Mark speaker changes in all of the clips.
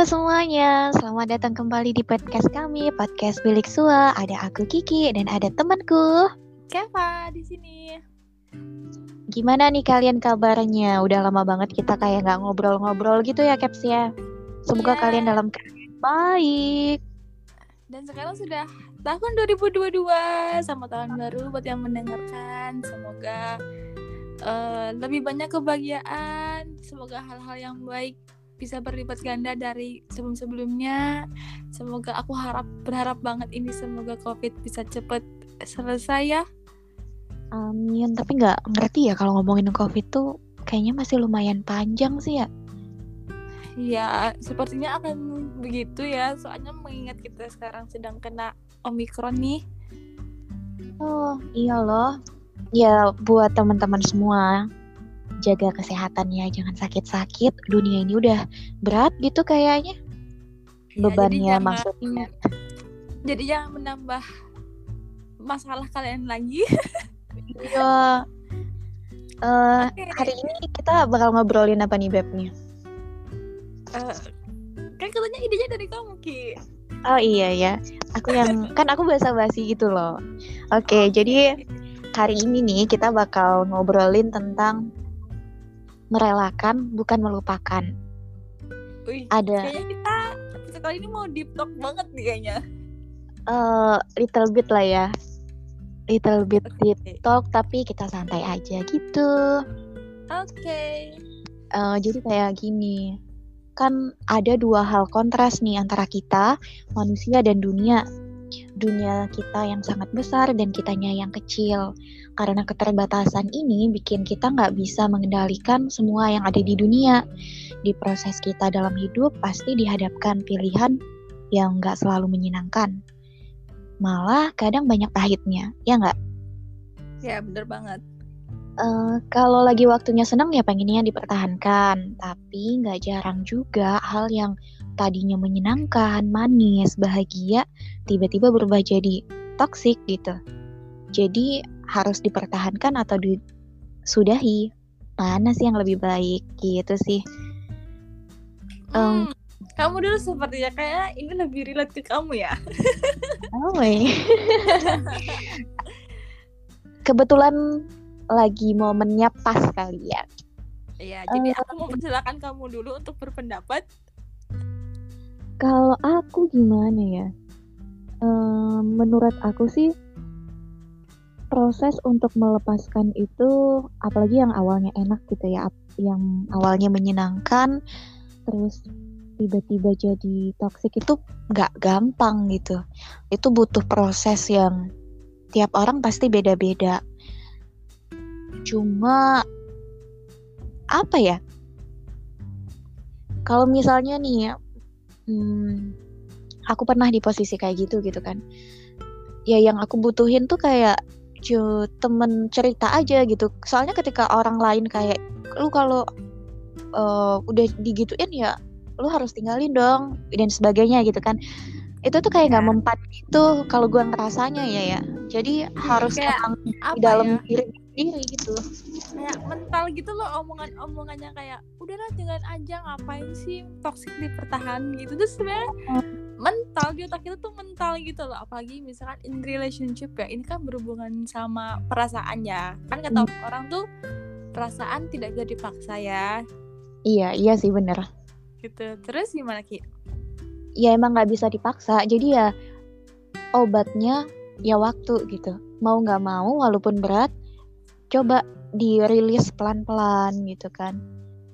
Speaker 1: Halo semuanya, selamat datang kembali di podcast kami, podcast Bilik Sua. Ada aku Kiki dan ada temanku.
Speaker 2: Keva di sini.
Speaker 1: Gimana nih kalian kabarnya? Udah lama banget kita kayak nggak ngobrol-ngobrol gitu ya, Caps ya. Semoga
Speaker 2: Iya.
Speaker 1: kalian dalam keadaan baik.
Speaker 2: Dan sekarang sudah tahun 2022 sama tahun baru buat yang mendengarkan. Semoga eh, lebih banyak kebahagiaan. Semoga hal-hal yang baik bisa berlipat ganda dari sebelum-sebelumnya. Semoga aku harap berharap banget ini semoga COVID bisa cepet selesai ya.
Speaker 1: Amin. Tapi nggak ngerti ya kalau ngomongin COVID tuh kayaknya masih lumayan panjang sih ya.
Speaker 2: Ya, sepertinya akan begitu ya. Soalnya mengingat kita sekarang sedang kena Omikron nih.
Speaker 1: Oh iya loh. Ya buat teman-teman semua jaga kesehatan ya, jangan sakit-sakit. Dunia ini udah berat gitu kayaknya.
Speaker 2: Ya,
Speaker 1: Bebannya
Speaker 2: jadi jangan-
Speaker 1: maksudnya.
Speaker 2: Jadi jangan menambah masalah kalian lagi.
Speaker 1: Iya. Eh,
Speaker 2: Oke.
Speaker 1: hari ini kita bakal ngobrolin apa nih Beb nih?
Speaker 2: Eh, kan katanya idenya dari kamu Ki.
Speaker 1: Oh iya ya. Aku yang kan aku bahasa basi gitu loh. Oke, jadi hari ini nih kita bakal ngobrolin tentang merelakan bukan melupakan.
Speaker 2: Wih,
Speaker 1: Ada
Speaker 2: kayaknya kita sekali ini mau deep talk banget nih kayaknya.
Speaker 1: eh little bit lah ya. Little bit
Speaker 2: Oke.
Speaker 1: deep talk tapi kita santai aja gitu.
Speaker 2: Oke.
Speaker 1: Eh, jadi kayak gini, kan ada dua hal kontras nih antara kita, manusia dan dunia. Dunia kita yang sangat besar dan kitanya yang kecil. Karena keterbatasan ini bikin kita nggak bisa mengendalikan semua yang ada di dunia. Di proses kita dalam hidup pasti dihadapkan pilihan yang nggak selalu menyenangkan. Malah kadang banyak pahitnya, ya nggak?
Speaker 2: Ya bener banget.
Speaker 1: Eh, kalau lagi waktunya senang ya pengennya dipertahankan, tapi nggak jarang juga hal yang tadinya menyenangkan, manis, bahagia, tiba-tiba berubah jadi toksik gitu. Jadi harus dipertahankan atau disudahi. Mana sih yang lebih baik gitu sih?
Speaker 2: Hmm, kamu dulu sepertinya kayak ini lebih relate ke kamu ya.
Speaker 1: Oh my. Kebetulan lagi momennya pas kali ya.
Speaker 2: Iya, jadi aku mau persilakan kamu dulu untuk berpendapat.
Speaker 1: Kalau aku gimana ya? Ehm, menurut aku sih proses untuk melepaskan itu apalagi yang awalnya enak gitu ya, yang awalnya menyenangkan, terus tiba-tiba jadi toksik itu nggak gampang gitu. Itu butuh proses yang tiap orang pasti beda-beda. Cuma apa ya? Kalau misalnya nih ya, hmm, aku pernah di posisi kayak gitu gitu kan. Ya yang aku butuhin tuh kayak cu- temen cerita aja gitu. Soalnya ketika orang lain kayak lu kalau eh, udah digituin ya lu harus tinggalin dong dan sebagainya gitu kan. Itu tuh kayak nggak
Speaker 2: Ya.
Speaker 1: mempan gitu kalau gua ngerasanya ya ya. Jadi harus
Speaker 2: kayak
Speaker 1: emang di dalam
Speaker 2: ya?
Speaker 1: diri sendiri gitu.
Speaker 2: Kayak mental gitu loh omongan-omongannya kayak udahlah tinggalin aja ngapain sih toxic dipertahan gitu. Terus sebenarnya mental di otak kita tuh mental gitu loh apalagi misalkan in relationship ya ini kan berhubungan sama perasaan ya kan kata orang tuh perasaan tidak bisa dipaksa ya
Speaker 1: Iya, iya sih bener.
Speaker 2: gitu terus gimana ki
Speaker 1: ya emang nggak bisa dipaksa. Jadi ya obatnya ya waktu gitu. Mau nggak mau walaupun berat coba dirilis pelan-pelan gitu kan.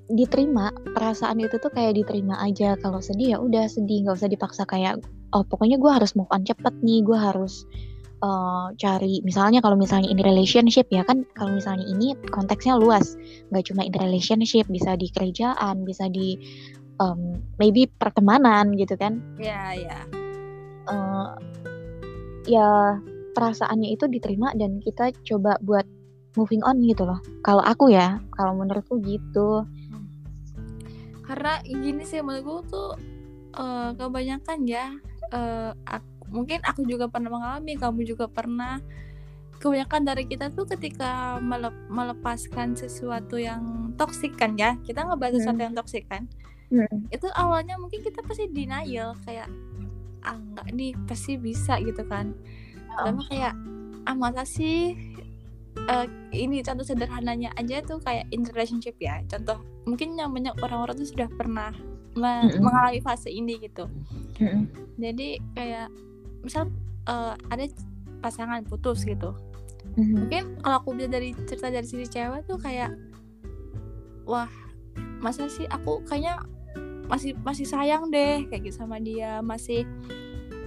Speaker 1: Diterima perasaan itu tuh kayak diterima aja. Kalau sedih ya udah sedih. Nggak usah dipaksa kayak oh pokoknya gue harus move on cepet nih. Gue harus eh, cari misalnya kalau misalnya in relationship ya kan kalau misalnya ini konteksnya luas. Nggak cuma in relationship bisa di kerjaan bisa di em, maybe pertemanan gitu kan
Speaker 2: ya ya
Speaker 1: eh, ya perasaannya itu diterima dan kita coba buat moving on gitu loh. Kalau aku ya, kalau menurutku gitu.
Speaker 2: karena gini sih menurut gue tuh eh, kebanyakan ya eh, ak- mungkin aku juga pernah mengalami kamu juga pernah kebanyakan dari kita tuh ketika melep- melepaskan sesuatu yang toksik kan ya kita ngebahas sesuatu
Speaker 1: Hmm.
Speaker 2: yang toksik kan
Speaker 1: Mm.
Speaker 2: itu awalnya mungkin kita pasti denial kayak ah nggak nih pasti bisa gitu kan Lama kayak ah masa sih eh, ini contoh sederhananya aja tuh kayak in relationship ya contoh mungkin yang banyak orang-orang tuh sudah pernah me-
Speaker 1: Mm-mm.
Speaker 2: mengalami fase ini gitu
Speaker 1: Mm-mm.
Speaker 2: jadi kayak misal eh, ada pasangan putus gitu
Speaker 1: Mhm.
Speaker 2: mungkin kalau aku bisa dari cerita dari sisi cewek tuh kayak wah masa sih aku kayaknya masih masih sayang deh kayak gitu sama dia. Masih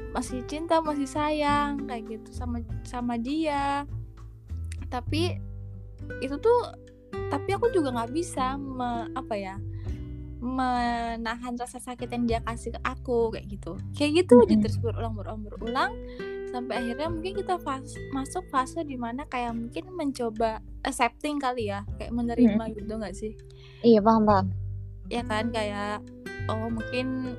Speaker 2: masih cinta masih sayang kayak gitu sama sama dia. Tapi itu tuh tapi aku juga nggak bisa me- apa ya menahan rasa sakit yang dia kasih ke aku kayak gitu. Kayak gitu aja
Speaker 1: Mm-mm.
Speaker 2: terus berulang berulang berulang sampai akhirnya mungkin kita fas- masuk fase di mana kayak mungkin mencoba accepting kali ya kayak menerima gitu nggak sih?
Speaker 1: Iya paham paham.
Speaker 2: Ya kan kayak oh mungkin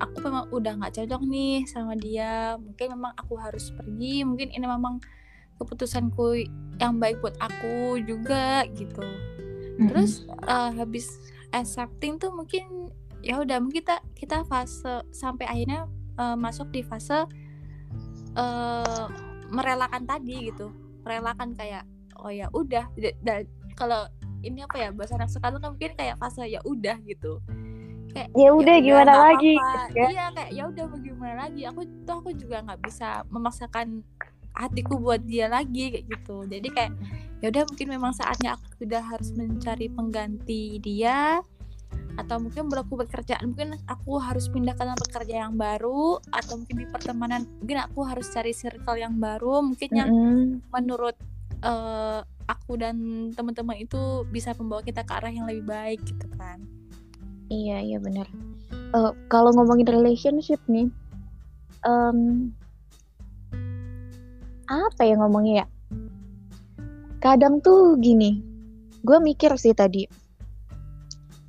Speaker 2: aku memang udah nggak cocok nih sama dia mungkin memang aku harus pergi mungkin ini memang keputusanku yang baik buat aku juga gitu
Speaker 1: Mm-mm.
Speaker 2: terus eh, habis accepting tuh mungkin ya udah mungkin kita kita fase sampai akhirnya eh, masuk di fase eh merelakan tadi gitu merelakan kayak oh ya udah Da- da- kalau ini apa ya bahasa anak sekarang kan mungkin kayak fase ya udah gitu. Kayak
Speaker 1: Ya udah, gimana lagi, kan?
Speaker 2: iya kayak ya udah mau gimana lagi? Aku tuh aku juga nggak bisa memaksakan hatiku buat dia lagi kayak gitu. Jadi kayak ya udah mungkin memang saatnya aku sudah harus mencari pengganti dia atau mungkin berlaku pekerjaan. Mungkin aku harus pindah ke tempat kerja yang baru atau mungkin di pertemanan. Mungkin aku harus cari circle yang baru mungkin yang
Speaker 1: Mm-mm.
Speaker 2: menurut eh, aku dan teman-teman itu bisa membawa kita ke arah yang lebih baik gitu kan
Speaker 1: Iya iya benar. Eh, kalau ngomongin relationship nih, em, apa ya ngomongnya ya? Kadang tuh gini, gue mikir sih tadi,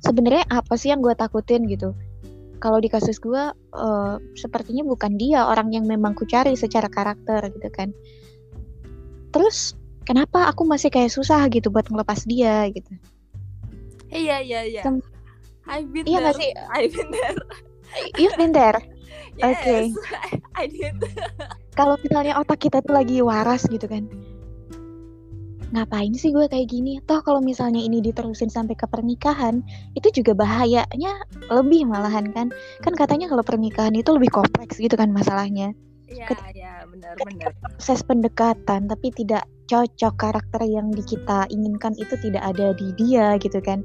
Speaker 1: sebenarnya apa sih yang gue takutin gitu? Kalau di kasus gue, eh, sepertinya bukan dia orang yang memang ku cari secara karakter gitu kan. Terus kenapa aku masih kayak susah gitu buat ngelepas dia gitu?
Speaker 2: iya iya iya.
Speaker 1: Sem-
Speaker 2: I've been
Speaker 1: Iya
Speaker 2: there.
Speaker 1: sih?
Speaker 2: I've been there.
Speaker 1: You've been there.
Speaker 2: yes
Speaker 1: Oke.
Speaker 2: I did.
Speaker 1: Kalau misalnya otak kita tuh lagi waras gitu kan. Ngapain sih gue kayak gini? Toh kalau misalnya ini diterusin sampai ke pernikahan itu juga bahayanya lebih malahan kan. Kan katanya kalau pernikahan itu lebih kompleks gitu kan masalahnya.
Speaker 2: Iya iya benar benar.
Speaker 1: proses pendekatan tapi tidak cocok karakter yang di kita inginkan itu tidak ada di dia gitu kan.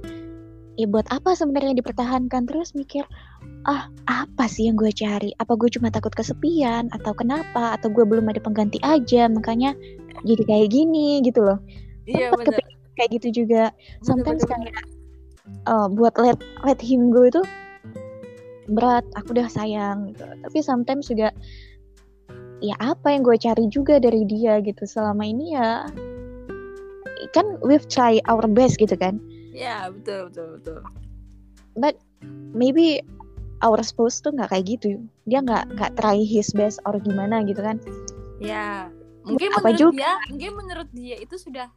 Speaker 1: Ya buat apa sebenarnya dipertahankan? Terus mikir ah apa sih yang gue cari? Apa gue cuma takut kesepian? Atau kenapa? Atau gue belum ada pengganti aja? Makanya jadi kayak gini gitu loh.
Speaker 2: Iya
Speaker 1: kepikir kayak gitu juga.
Speaker 2: Bener,
Speaker 1: sometimes kayak eh, buat let let him go itu berat. Aku udah sayang gitu. Tapi sometimes juga ya apa yang gue cari juga dari dia gitu. Selama ini ya kan we've try our best gitu kan.
Speaker 2: Iya betul betul betul.
Speaker 1: But maybe our spouse tuh nggak kayak gitu. Dia nggak nggak try his best or gimana gitu kan.
Speaker 2: Ya mungkin
Speaker 1: Apa
Speaker 2: menurut
Speaker 1: juga?
Speaker 2: dia mungkin menurut dia itu sudah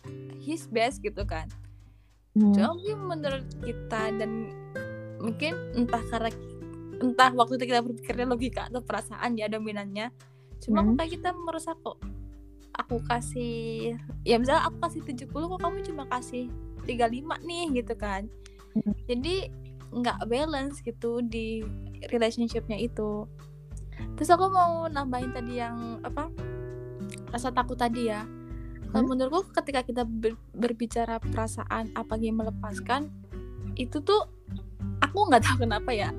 Speaker 2: his best gitu kan.
Speaker 1: Hmm.
Speaker 2: cuma mungkin menurut kita dan mungkin entah karena entah waktu itu kita berpikirnya logika atau perasaan ya dominannya cuma
Speaker 1: Hmm.
Speaker 2: kayak kita merasa kok aku kasih ya misalnya aku kasih 70 kok kamu cuma kasih 35 nih gitu kan
Speaker 1: Hmm.
Speaker 2: jadi nggak balance gitu di relationshipnya itu terus aku mau nambahin tadi yang apa rasa takut tadi ya kalau
Speaker 1: Hmm.
Speaker 2: menurutku ketika kita ber- berbicara perasaan apalagi melepaskan itu tuh aku nggak tahu kenapa ya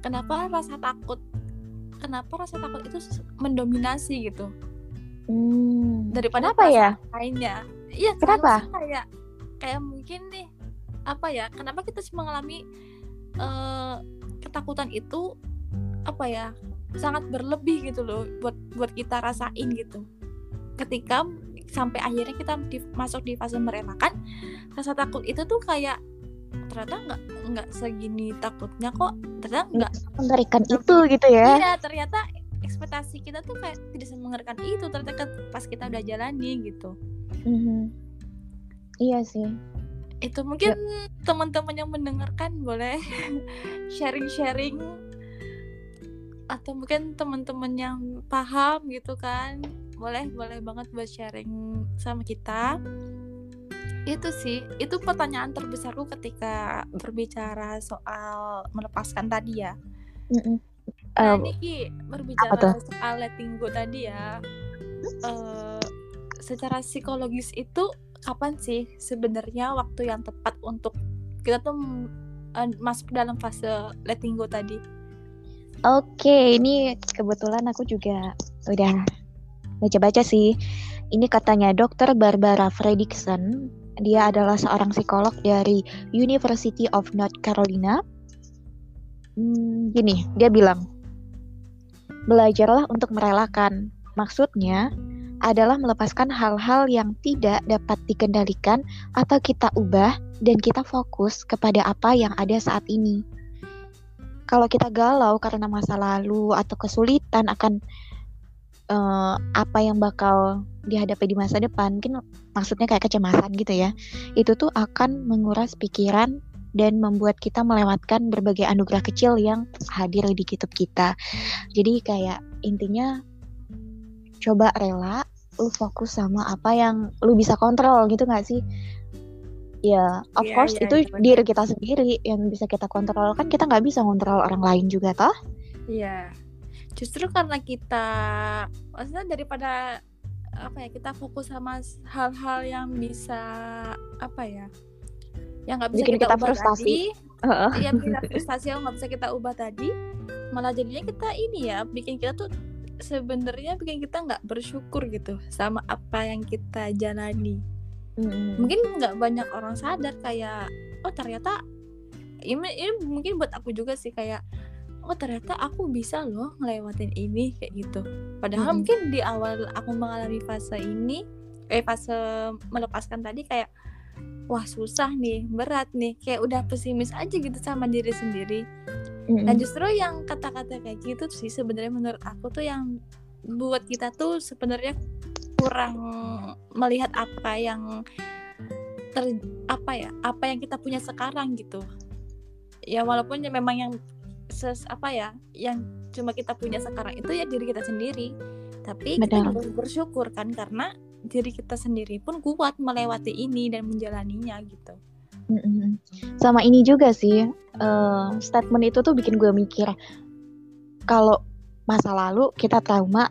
Speaker 2: kenapa rasa takut kenapa rasa takut itu mendominasi gitu
Speaker 1: Hmm.
Speaker 2: daripada
Speaker 1: kenapa ya
Speaker 2: lainnya iya
Speaker 1: Kenapa?
Speaker 2: kayak kayak mungkin nih apa ya kenapa kita sih mengalami eh, ketakutan itu apa ya sangat berlebih gitu loh buat buat kita rasain gitu ketika sampai akhirnya kita di- masuk di fase merelakan rasa takut itu tuh kayak ternyata nggak nggak segini takutnya kok ternyata nggak.
Speaker 1: mengerikan itu gitu ya.
Speaker 2: Iya ternyata ekspektasi kita tuh kayak tidak semengerikan itu ternyata pas kita udah jalani gitu.
Speaker 1: Mhm. iya sih.
Speaker 2: Itu mungkin teman-teman yang mendengarkan boleh sharing-sharing atau mungkin teman-teman yang paham gitu kan. Boleh boleh banget buat sharing sama kita itu sih itu pertanyaan terbesarku ketika berbicara soal melepaskan tadi ya
Speaker 1: Mm-mm.
Speaker 2: nah
Speaker 1: Um,
Speaker 2: ini Ki, berbicara soal letting go tadi ya eh, secara psikologis itu kapan sih sebenarnya waktu yang tepat untuk kita tuh mm, eh, masuk dalam fase letting go tadi
Speaker 1: Oke, ini kebetulan aku juga udah baca-baca sih. Ini katanya Dr. Barbara Fredrickson. Dia adalah seorang psikolog dari University of North Carolina. Hmm, gini, dia bilang, belajarlah untuk merelakan. Maksudnya adalah melepaskan hal-hal yang tidak dapat dikendalikan atau kita ubah dan kita fokus kepada apa yang ada saat ini kalau kita galau karena masa lalu atau kesulitan akan eh, apa yang bakal dihadapi di masa depan, mungkin maksudnya kayak kecemasan gitu ya, itu tuh akan menguras pikiran dan membuat kita melewatkan berbagai anugerah kecil yang hadir di hidup kita. Jadi kayak intinya coba rela, lu fokus sama apa yang lu bisa kontrol gitu nggak sih? Ya, of
Speaker 2: Iya,
Speaker 1: course
Speaker 2: iya,
Speaker 1: itu
Speaker 2: iya, benar.
Speaker 1: diri kita sendiri yang bisa kita kontrol kan kita nggak bisa kontrol orang lain juga toh?
Speaker 2: Iya, justru karena kita, maksudnya daripada apa ya kita fokus sama hal-hal yang bisa apa ya, yang nggak bisa
Speaker 1: Bikin
Speaker 2: kita,
Speaker 1: kita
Speaker 2: ubah
Speaker 1: frustasi.
Speaker 2: tadi,
Speaker 1: Heeh.
Speaker 2: ya bikin kita frustasi yang nggak bisa kita ubah tadi, malah jadinya kita ini ya, bikin kita tuh sebenarnya bikin kita nggak bersyukur gitu sama apa yang kita jalani.
Speaker 1: Mm-mm.
Speaker 2: Mungkin nggak banyak orang sadar kayak, oh ternyata ini, ini mungkin buat aku juga sih kayak oh ternyata aku bisa loh ngelewatin ini kayak gitu padahal
Speaker 1: Mm-mm.
Speaker 2: mungkin di awal aku mengalami fase ini eh fase melepaskan tadi kayak wah susah nih berat nih kayak udah pesimis aja gitu sama diri sendiri
Speaker 1: Mm-mm.
Speaker 2: dan justru yang kata-kata kayak gitu sih sebenarnya menurut aku tuh yang buat kita tuh sebenarnya kurang melihat apa yang ter apa ya apa yang kita punya sekarang gitu ya walaupun ya memang yang ses apa ya yang cuma kita punya sekarang itu ya diri kita sendiri tapi kita
Speaker 1: Benar.
Speaker 2: juga bersyukur kan karena diri kita sendiri pun kuat melewati ini dan menjalaninya gitu
Speaker 1: Mm-mm. Sama ini juga sih, eh, statement itu tuh bikin gue mikir kalau masa lalu kita trauma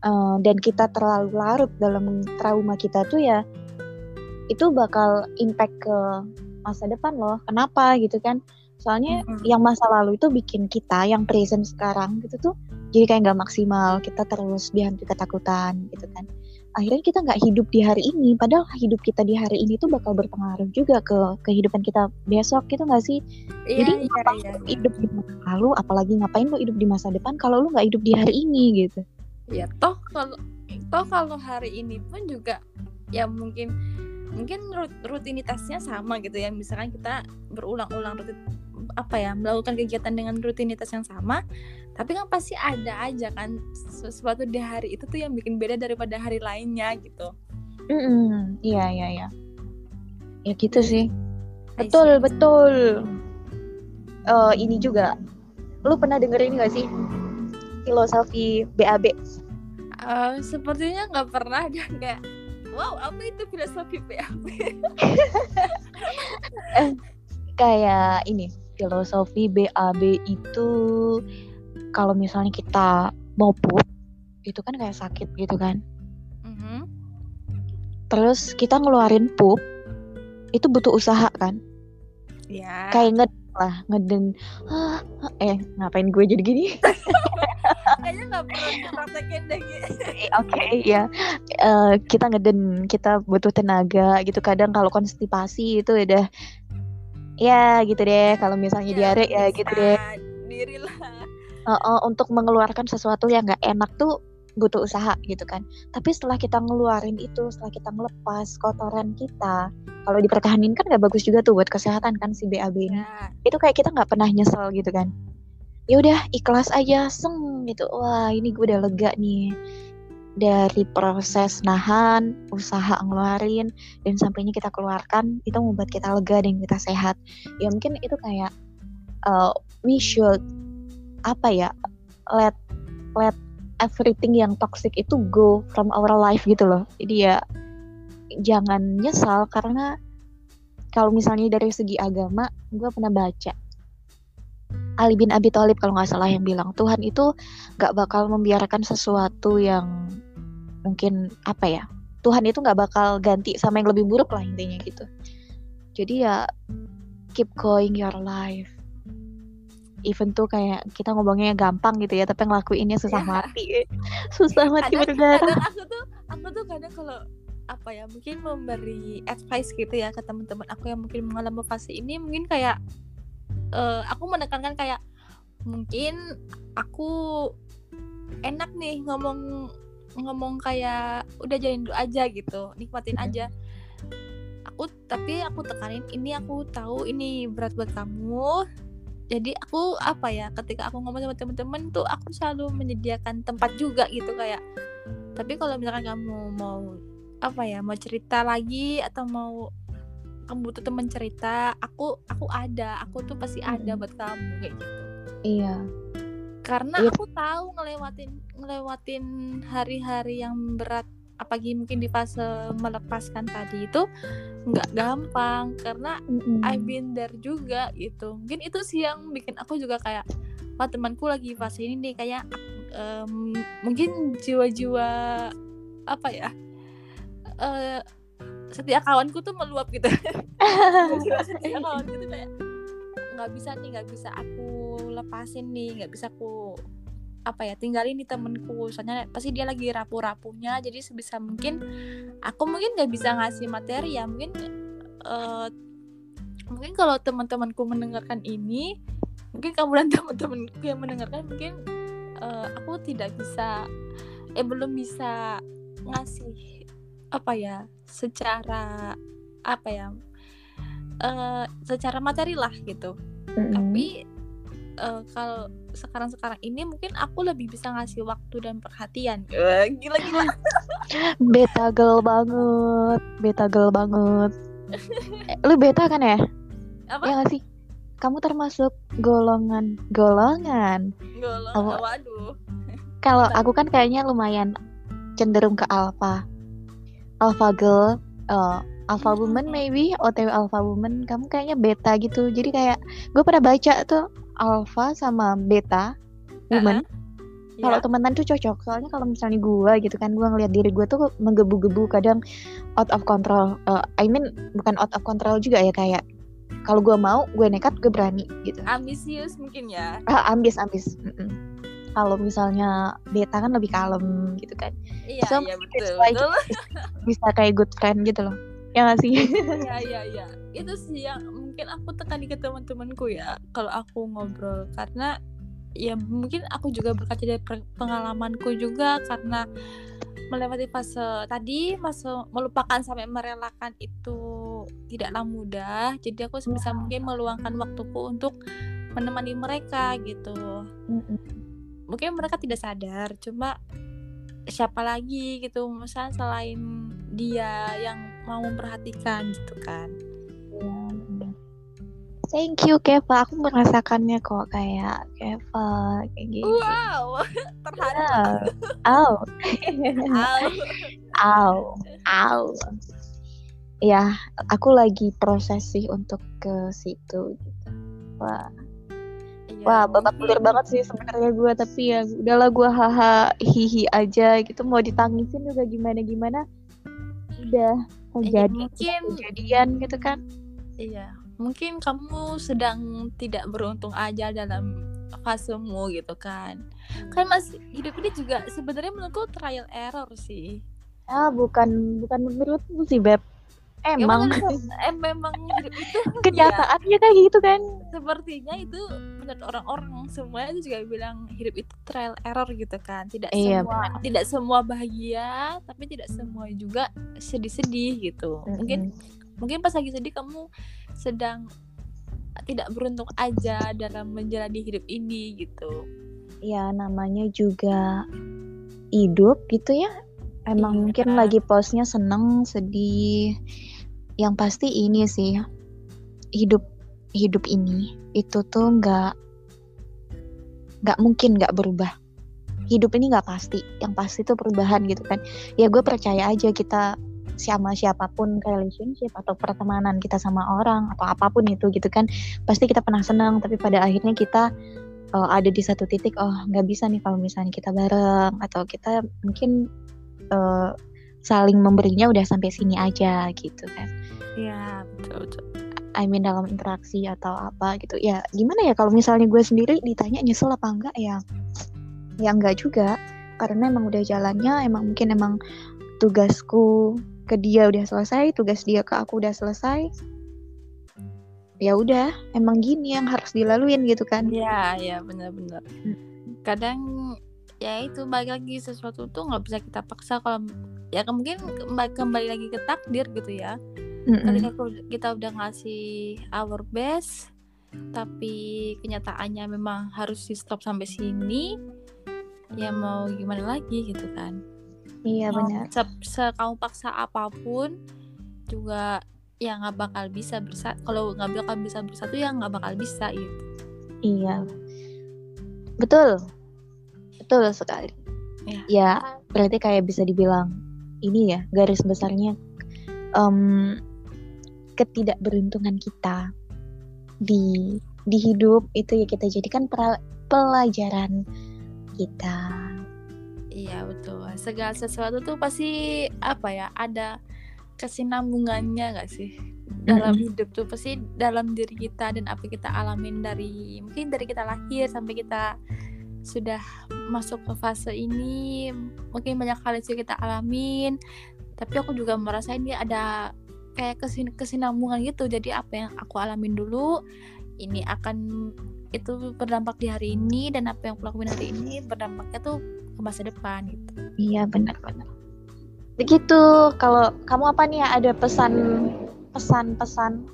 Speaker 1: eh, dan kita terlalu larut dalam trauma kita tuh ya itu bakal impact ke masa depan loh. Kenapa gitu kan? Soalnya
Speaker 2: Mm-mm.
Speaker 1: yang masa lalu itu bikin kita yang present sekarang gitu tuh jadi kayak nggak maksimal. Kita terus dihantui ketakutan gitu kan. Akhirnya kita nggak hidup di hari ini. Padahal hidup kita di hari ini tuh bakal berpengaruh juga ke kehidupan kita besok gitu nggak sih?
Speaker 2: iya
Speaker 1: Jadi
Speaker 2: iya
Speaker 1: ngapain
Speaker 2: iya
Speaker 1: lu hidup di masa lalu, apalagi ngapain lu hidup di masa depan kalau lu nggak hidup di hari ini gitu.
Speaker 2: ya toh kalau toh kalau hari ini pun juga ya mungkin mungkin rut- rutinitasnya sama gitu ya misalkan kita berulang-ulang rutin apa ya melakukan kegiatan dengan rutinitas yang sama tapi kan pasti ada aja kan sesuatu di hari itu tuh yang bikin beda daripada hari lainnya gitu
Speaker 1: Mm-mm, Iya iya iya. Ya gitu sih.
Speaker 2: I
Speaker 1: Betul betul. Eh ini juga. Lu pernah denger ini gak sih? Filosofi BAB.
Speaker 2: Eh, sepertinya nggak pernah dan nggak wow apa itu filosofi PAP
Speaker 1: Kayak ini, filosofi BAB itu kalau misalnya kita mau pup, itu kan kayak sakit gitu kan.
Speaker 2: Mhm.
Speaker 1: Terus kita ngeluarin pup, itu butuh usaha kan.
Speaker 2: ya
Speaker 1: Kayak nged lah, ngeden. Ah, eh, ngapain gue jadi gini?
Speaker 2: kayaknya nggak perlu dipraktekin deh Gi.
Speaker 1: Oke, ya. Eh, kita ngeden, kita butuh tenaga gitu. Kadang kalau konstipasi itu udah ya gitu deh. Kalau misalnya diare ya gitu deh.
Speaker 2: menyiksa diri lah
Speaker 1: Eh, eh, untuk mengeluarkan sesuatu yang nggak enak tuh butuh usaha gitu kan. Tapi setelah kita ngeluarin itu, setelah kita ngelepas kotoran kita, kalau dipertahanin kan nggak bagus juga tuh buat kesehatan kan si BAB ini.
Speaker 2: ya
Speaker 1: Itu kayak kita nggak pernah nyesel gitu kan. Ya udah ikhlas aja, seng gitu. Wah ini gue udah lega nih. Dari proses nahan, usaha ngeluarin, dan sampainya kita keluarkan itu membuat kita lega dan kita sehat. Ya mungkin itu kayak uh, we should apa ya let let everything yang toxic itu go from our life gitu loh. Jadi ya jangan nyesal karena kalau misalnya dari segi agama, gue pernah baca Ali bin Abi Thalib kalau nggak salah yang bilang Tuhan itu nggak bakal membiarkan sesuatu yang mungkin apa ya Tuhan itu nggak bakal ganti sama yang lebih buruk lah intinya gitu. Jadi ya keep going your life. Even tuh kayak kita ngomongnya gampang gitu ya tapi ngelakuinnya susah yeah. mati. Susah mati
Speaker 2: kadang, kadang aku tuh aku tuh kadang kalau apa ya mungkin memberi advice gitu ya ke teman-teman aku yang mungkin mengalami fase ini mungkin kayak uh, aku menekankan kayak mungkin aku enak nih ngomong ngomong kayak udah jalin dulu aja gitu nikmatin aja. Aku tapi aku tekanin ini aku tahu ini berat buat kamu. Jadi aku apa ya ketika aku ngomong sama temen-temen tuh aku selalu menyediakan tempat juga gitu kayak tapi kalau misalkan kamu mau apa ya mau cerita lagi atau mau kamu butuh temen cerita aku aku ada aku tuh pasti ada buat kamu kayak gitu.
Speaker 1: Iya.
Speaker 2: Karena iya. aku tahu ngelewatin ngelewatin hari-hari yang berat apalagi mungkin di fase melepaskan tadi itu nggak gampang. Karena mm-hmm. I've been there juga gitu. Mungkin itu sih yang bikin aku juga kayak wah temanku lagi fase ini nih kayak um, mungkin jiwa-jiwa apa ya uh, setiap kawanku tuh meluap gitu. Setiap kawanku tuh kayak nggak bisa nih nggak bisa aku lepasin nih nggak bisa aku apa ya tinggalin nih temenku. Soalnya pasti dia lagi rapuh-rapuhnya jadi sebisa mungkin aku mungkin nggak bisa ngasih materi ya. Mungkin uh, mungkin kalau teman-temanku mendengarkan ini mungkin kamu dan teman-temanku yang mendengarkan mungkin uh, aku tidak bisa eh belum bisa ngasih apa ya secara apa ya uh, secara materi lah gitu. Mm-hmm. tapi uh, kalau sekarang-sekarang ini mungkin aku lebih bisa ngasih waktu dan perhatian. Gila gila.
Speaker 1: Beta girl banget beta girl banget. Eh, lu beta kan ya?
Speaker 2: Apa?
Speaker 1: Ya gak sih? Kamu termasuk golongan golongan.
Speaker 2: Golongan waduh.
Speaker 1: Kalau aku kan kayaknya lumayan cenderung ke alpha alpha girl uh, alpha woman maybe otw alpha woman kamu kayaknya beta gitu jadi kayak gue pernah baca tuh alpha sama beta woman uh -huh. Kalau yeah. temenan tuh cocok, soalnya kalau misalnya gue gitu kan, gue ngeliat diri gue tuh menggebu-gebu kadang out of control. Uh, I mean bukan out of control juga ya kayak kalau gue mau, gue nekat, gue berani gitu.
Speaker 2: Ambisius mungkin ya?
Speaker 1: Uh, ambis, ambis. Mm -mm kalau misalnya beta kan lebih kalem gitu kan.
Speaker 2: Iya so, iya betul, betul.
Speaker 1: bisa kayak good friend gitu loh. Ya gak sih?
Speaker 2: Iya iya iya. Itu sih yang mungkin aku tekan ke teman-temanku ya kalau aku ngobrol. Karena ya mungkin aku juga berkaca dari pengalamanku juga karena melewati fase tadi fase melupakan sampai merelakan itu tidaklah mudah. Jadi aku sebisa mungkin meluangkan waktuku untuk menemani mereka gitu. Mm -mm mungkin mereka tidak sadar cuma siapa lagi gitu misalnya selain dia yang mau memperhatikan gitu kan
Speaker 1: ya, Thank you Keva, aku merasakannya kok kayak Keva kayak gitu.
Speaker 2: Wow, terharu.
Speaker 1: Au. Au. Au. Au. Ya, aku lagi proses sih untuk ke situ gitu. Wah, Iya, Wah, babak belur banget sih sebenarnya gue, tapi ya udahlah gue haha hihi aja gitu. Mau ditangisin juga gimana gimana. Udah terjadi eh, mungkin kejadian gitu kan.
Speaker 2: Iya, mungkin kamu sedang tidak beruntung aja dalam fasemu gitu kan. Kan mas hidup ini juga sebenarnya menurutku trial error sih.
Speaker 1: Ah, bukan bukan menurutmu sih, Beb emang.
Speaker 2: ya, em memang hidup itu
Speaker 1: kenyataannya ya, kan gitu kan.
Speaker 2: Sepertinya itu menurut orang-orang semuanya itu juga bilang hidup itu trial error gitu kan. Tidak
Speaker 1: iya,
Speaker 2: semua benar. tidak semua bahagia tapi tidak semua juga sedih-sedih gitu. Mm-hmm. mungkin mungkin pas lagi sedih kamu sedang tidak beruntung aja dalam menjalani hidup ini gitu.
Speaker 1: Ya namanya juga hidup gitu ya emang
Speaker 2: Iya.
Speaker 1: mungkin lagi postnya seneng sedih. Yang pasti ini sih hidup hidup ini itu tuh nggak nggak mungkin nggak berubah. Hidup ini nggak pasti yang pasti tuh perubahan gitu kan. Ya gue percaya aja kita sama siapa pun relationship atau pertemanan kita sama orang atau apa pun itu gitu kan pasti kita pernah senang tapi pada akhirnya kita uh, ada di satu titik oh nggak bisa nih kalau misalnya kita bareng. Atau kita mungkin uh, saling memberinya udah sampai sini aja gitu kan.
Speaker 2: Iya, betul betul.
Speaker 1: I mean dalam interaksi atau apa gitu. Ya gimana ya kalau misalnya gue sendiri ditanya nyesel apa enggak? Ya ya enggak juga. Karena emang udah jalannya emang mungkin emang tugasku ke dia udah selesai tugas dia ke aku udah selesai. Ya udah emang gini yang harus dilaluin gitu kan.
Speaker 2: Iya, iya benar-benar. Kadang ya itu balik lagi sesuatu tuh nggak bisa kita paksa kalau ya mungkin kembali, lagi ke takdir gitu ya.
Speaker 1: Mm-mm.
Speaker 2: Ketika kita udah ngasih our best tapi kenyataannya memang harus di stop sampai sini ya mau gimana lagi gitu kan.
Speaker 1: iya benar
Speaker 2: se, se- kamu paksa apa pun juga ya nggak bakal bisa bersatu kalau nggak bakal bisa bersatu ya nggak bakal bisa gitu
Speaker 1: iya betul betul sekali
Speaker 2: Iya.
Speaker 1: ya berarti kayak bisa dibilang ini ya garis besarnya em, ketidakberuntungan kita di di hidup itu ya kita jadikan pelajaran kita
Speaker 2: Iya betul. Segala sesuatu tuh pasti apa ya ada kesinambungannya nggak sih dalam hidup tuh pasti dalam diri kita dan apa kita alamin dari mungkin dari kita lahir sampai kita sudah masuk ke fase ini mungkin banyak yang sudah kita alamin tapi aku juga merasain dia ada kayak kesin kesinambungan gitu. Jadi apa yang aku alamin dulu ini akan itu berdampak di hari ini dan apa yang aku lakuin hari ini berdampaknya tuh ke masa depan gitu.
Speaker 1: Iya benar-benar begitu. Kalau kamu apa nih ada pesan pesan-pesan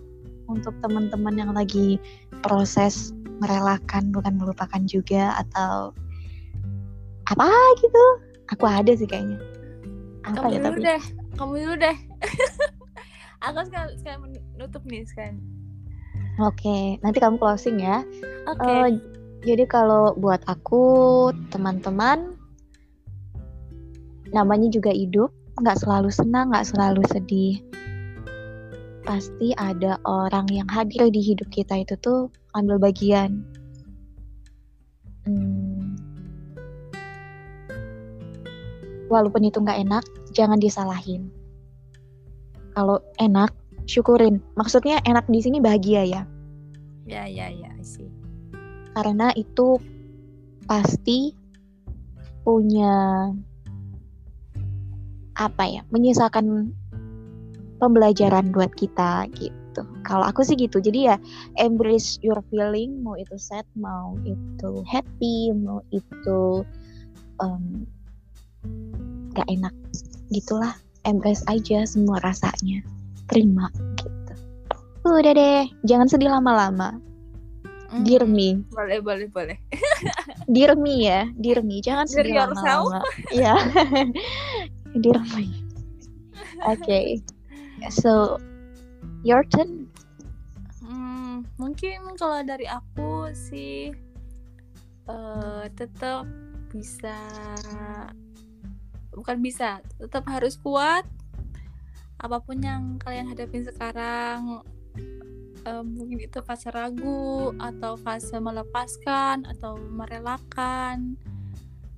Speaker 1: untuk teman-teman yang lagi proses merelakan bukan melupakan juga atau apa gitu. Aku ada sih kayaknya. Apa
Speaker 2: kamu
Speaker 1: ya
Speaker 2: dulu
Speaker 1: tapi
Speaker 2: deh kamu dulu deh. Aku sekarang sekarang menutup nih sekarang.
Speaker 1: Oke nanti kamu closing ya.
Speaker 2: Oke.
Speaker 1: Eh, jadi kalau buat aku teman-teman namanya juga hidup nggak selalu senang nggak selalu sedih. Pasti ada orang yang hadir di hidup kita itu tuh ambil bagian. Hmm. walaupun itu nggak enak jangan disalahin. Kalau enak syukurin. Maksudnya enak di sini bahagia ya?
Speaker 2: Ya ya ya sih
Speaker 1: karena itu pasti punya apa ya menyisakan pembelajaran buat kita gitu kalau aku sih gitu. Jadi ya embrace your feeling mau itu sad mau itu happy mau itu em, gak enak. Gitulah. Embrace aja semua rasanya. Terima. Gitu. Udah deh. Jangan sedih lama-lama. Dear
Speaker 2: Hmm,
Speaker 1: me.
Speaker 2: boleh boleh boleh.
Speaker 1: Dear me ya, dear me, jangan
Speaker 2: Dear
Speaker 1: sedih lama-lama. Iya. dear me. Oke. So, your turn.
Speaker 2: Hmm, mungkin kalau dari aku sih eh tetap bisa bukan bisa tetap harus kuat apa pun yang kalian hadapin sekarang eh, mungkin itu fase ragu atau fase melepaskan atau merelakan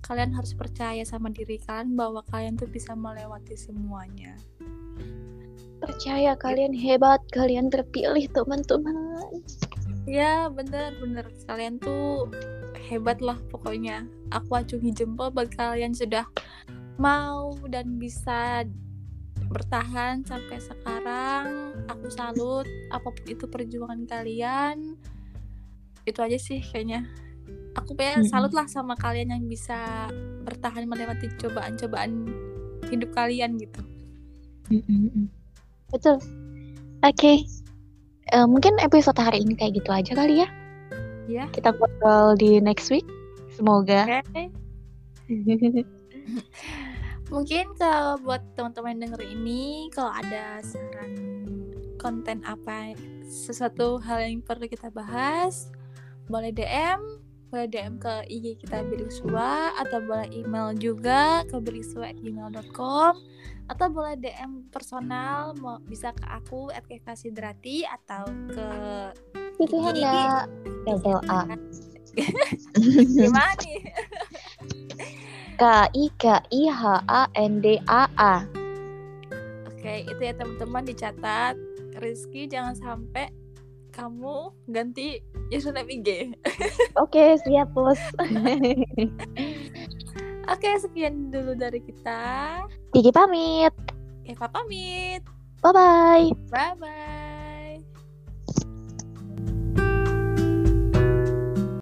Speaker 2: kalian harus percaya sama diri kalian bahwa kalian tuh bisa melewati semuanya
Speaker 1: Percaya kalian hebat, kalian terpilih teman-teman.
Speaker 2: Ya bener bener kalian tuh hebat lah pokoknya. Aku acungi jempol buat kalian sudah mau dan bisa bertahan sampai sekarang. Aku salut apa pun itu perjuangan kalian. Itu aja sih kayaknya. Aku pengen salut lah sama kalian yang bisa bertahan melewati cobaan-cobaan hidup kalian gitu.
Speaker 1: Betul. Oke. Eh, mungkin episode hari ini kayak gitu aja kali ya.
Speaker 2: Ya
Speaker 1: Kita ngobrol di next week. Semoga.
Speaker 2: Oke Mungkin kalau buat teman-teman yang denger ini, kalau ada saran konten apa, sesuatu hal yang perlu kita bahas, boleh DM, boleh DM ke IG kita Biliswa, atau boleh email juga ke biliswa@gmail.com, atau boleh DM personal, mau bisa ke aku @kekasidrati atau ke
Speaker 1: Itu Handa double A.
Speaker 2: gimana nih?
Speaker 1: K I K I H A N D A A.
Speaker 2: Oke, itu ya teman-teman dicatat. Rizky jangan sampai kamu ganti username IG.
Speaker 1: Oke, siap, Bos.
Speaker 2: Oke, sekian dulu dari kita.
Speaker 1: Gigi pamit.
Speaker 2: Eva pamit.
Speaker 1: Bye bye.
Speaker 2: Bye bye.